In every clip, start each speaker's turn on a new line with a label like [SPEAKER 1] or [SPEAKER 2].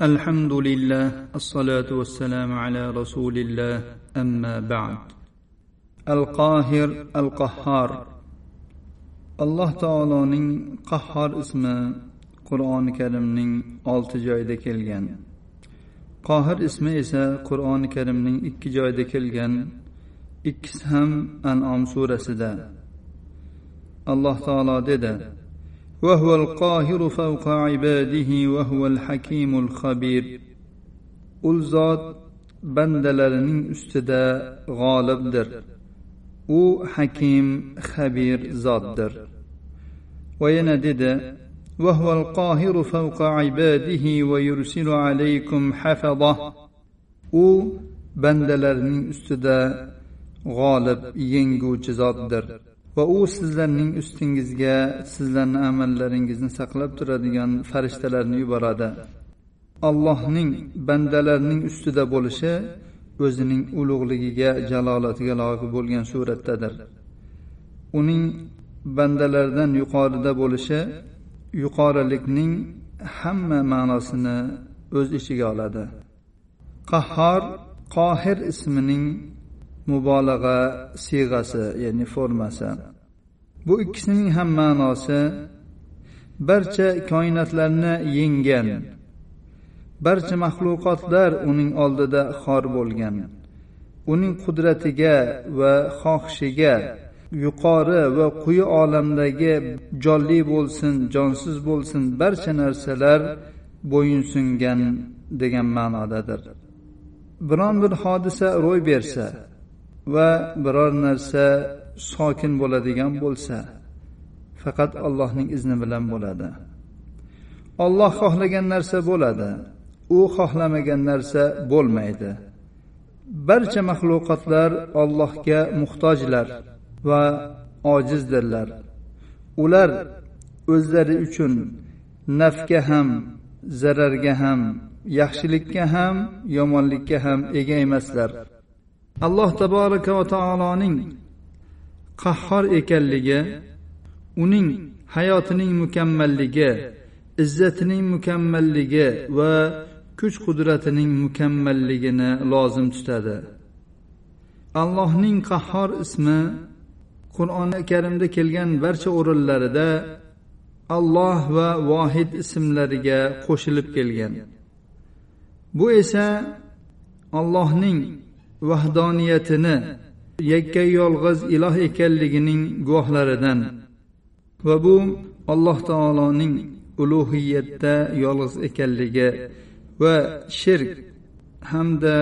[SPEAKER 1] الحمد لله الصلاة والسلام على رسول الله أما بعد القاهر القهار alloh taoloning qahhor ismi qur'oni karimning olti joyida kelgan qohir ismi esa qur'oni karimning ikki joyida kelgan ikkisi ham anom surasida alloh taolo dedi وهو القاهر فوق عباده وهو الحكيم الخبير ul zot bandalarining ustida g'olibdir u hakim xabir zotdir va yana dedi وهو القاهر فوق عباده ويرسل عليكم حفظه u bandalarining ustida g'olib yenguvchi zotdir Va u sizlarning ustingizga sizlarni amallaringizni saqlab turadigan farishtalarni yuboradi. Allohning bandalarning ustida bo'lishi o'zining ulug'ligiga jalolatiga loyiq bo'lgan suratdadir. Uning bandalardan yuqorida bo'lishi yuqorilikning hamma ma'nosini o'z ichiga oladi. Qahhor qohir ismining mubolag'a siyg'asi ya'ni formasi. Bu ikkisining ham ma'nosi barcha koinotlarni yenggan barcha maxluqotlar uning oldida xor bo'lgan uning qudratiga va xohishiga yuqori va quyi olamdagi jonli bo'lsin jonsiz bo'lsin barcha narsalar bo'yinsungan degan ma'nodadir. Biron bir hodisa ro'y bersa va biror narsa sokin bo'ladigan bo'lsa faqat allohning izni bilan bo'ladi. Olloh xohlagan narsa bo'ladi u xohlamagan narsa bo'lmaydi. Barcha maxluqotlar ollohga muhtojlar va ojizdirlar. Ular o'zlari uchun nafga ham zararga ham yaxshilikka ham yomonlikka ham ega emaslar. Alloh taboraka va taoloning qahhor ekanligi uning hayotining mukammalligi izzatining mukammalligi va kuch qudratining mukammalligini lozim tutadi. Allohning qahhor ismi qur'oni karimda kelgan barcha o'rinlarida alloh va vohid ismlariga qo'shilib kelgan. Bu esa allohning vahdoniyatini yakka yolg'iz iloh ekanligining guvohlaridan va bu alloh taoloning ulug'iyatda yolg'iz ekanligi va shirk hamda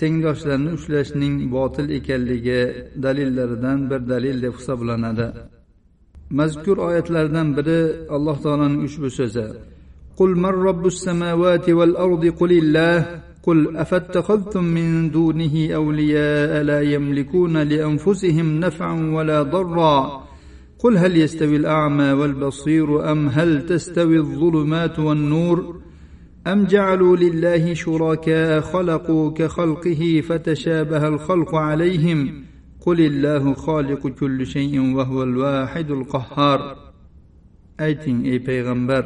[SPEAKER 1] tengdoshlarni ushlashning botil ekanligi dalillaridan bir dalil deb hisoblanadi mazkur oyatlardan biri alloh taoloning ushbu so'zi قل من رب السماوات والأرض قل الله قل أفاتخذتم من دونه أولياء لا يملكون لأنفسهم نفعا ولا ضرا قل هل يستوي الأعمى والبصير أم هل تستوي الظلمات والنور أم جعلوا لله شركاء خلقوا كخلقه فتشابه الخلق عليهم قل الله خالق كل شيء وهو الواحد القهار ayting ey payg'ambar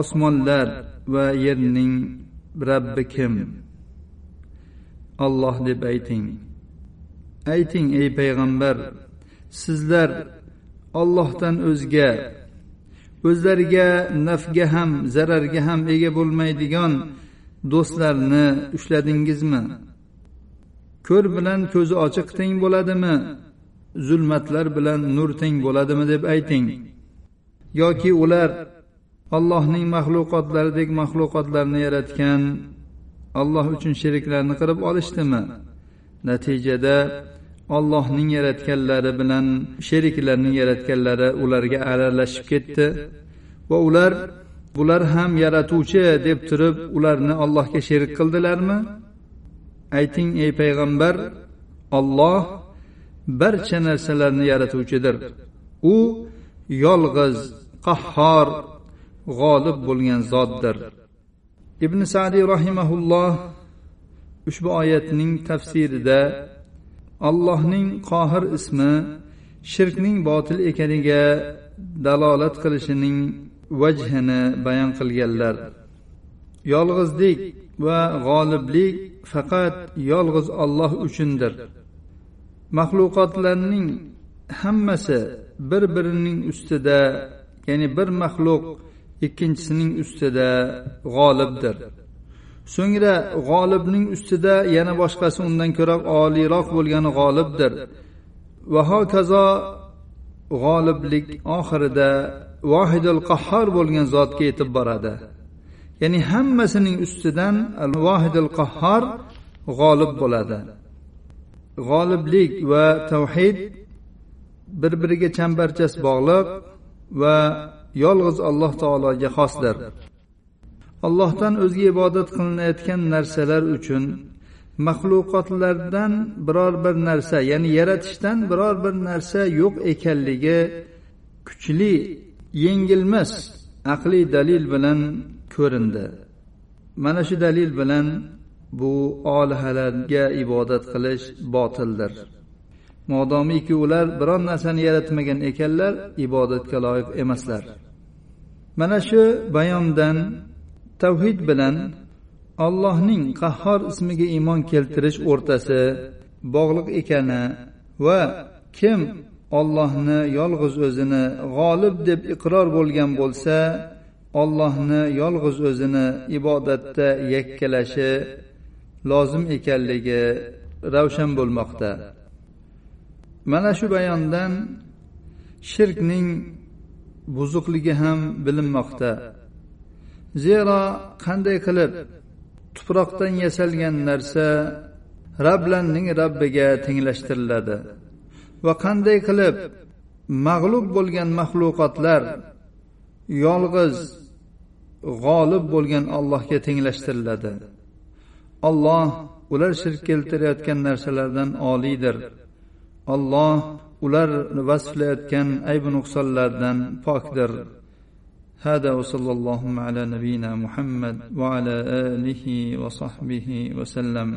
[SPEAKER 1] osmonlar va yerning rabbi kim? Olloh deb ayting. Ayting ey payg'ambar sizlar ollohdan o'zga o'zlariga nafga ham zararga ham ega bo'lmaydigan do'stlarni ushladingizmi? Ko'r bilan ko'zi ochiq teng bo'ladimi? Zulmatlar bilan nur teng bo'ladimi deb ayting. Yoki ular allohning maxluqotlaridek maxluqotlarni yaratgan alloh uchun sheriklarni qilib olishdimi? Natijada ollohning yaratganlari bilan sheriklarning yaratganlari ularga aralashib ketdi va ular bular ham yaratuvchi deb turib ularni allohga sherik qildilarmi? Ayting ey payg'ambar olloh barcha narsalarni yaratuvchidir. U yolg'iz qahhor g'olib bo'lgan zotdir. Ibn sadiy rahimaulloh ushbu oyatning tafsirida allohning qohir ismi shirkning botil ekaniga dalolat qilishining vajhini bayon qilganlar. Yolg'izlik va g'oliblik faqat yolg'iz Alloh uchundir. Maxluqotlarning hammasi bir birining ustida ya'ni bir maxluq ikkinchisining ustida g'olibdir. So'ngra g'olibning ustida yana boshqasi undan ko'ra oliyroq bo'lgani g'olibdir. Va hokazo g'oliblik oxirida vohidul qahhor bo'lgan zotga yetib boradi. Ya'ni hammasining ustidan al vohidul qahhor g'olib bo'ladi. G'oliblik va tavhid bir biriga chambarchas bog'liq va yolg'iz alloh taologa xosdir. Allohdan o'zga ibodat qilinayotgan narsalar uchun maxluqotlardan biror bir narsa ya'ni yaratishdan biror bir narsa yo'q ekanligi kuchli yengilmas aqliy dalil bilan ko'rindi. Mana shu dalil bilan bu olihalarga ibodat qilish botildir. Modomiki ular biron narsani yaratmagan ekanlar ibodatga loyiq emaslar. Mana shu bayondan tavhid bilan allohning qahhor ismiga iymon keltirish o'rtasi bog'liq ekani va kim ollohni yolg'iz o'zini g'olib deb iqror bo'lgan bo'lsa ollohni yolg'iz o'zini ibodatda yakkalashi lozim ekanligi ravshan bo'lmoqda. Mana shu bayondan shirkning buzuqligi ham bilinmoqda. Zero qanday qilib tuproqdan yasalgan narsa rablanning rabbiga tenglashtiriladi va qanday qilib mag'lub bo'lgan maxluqotlar yolg'iz g'olib bo'lgan allohga tenglashtiriladi. Olloh ular shirk keltirayotgan narsalardan oliydir olloh ular vasflayotgan aybu nuqsonlardan pokdir هذا وصلى اللهم على نبينا محمد وعلى اله وصحبه وسلم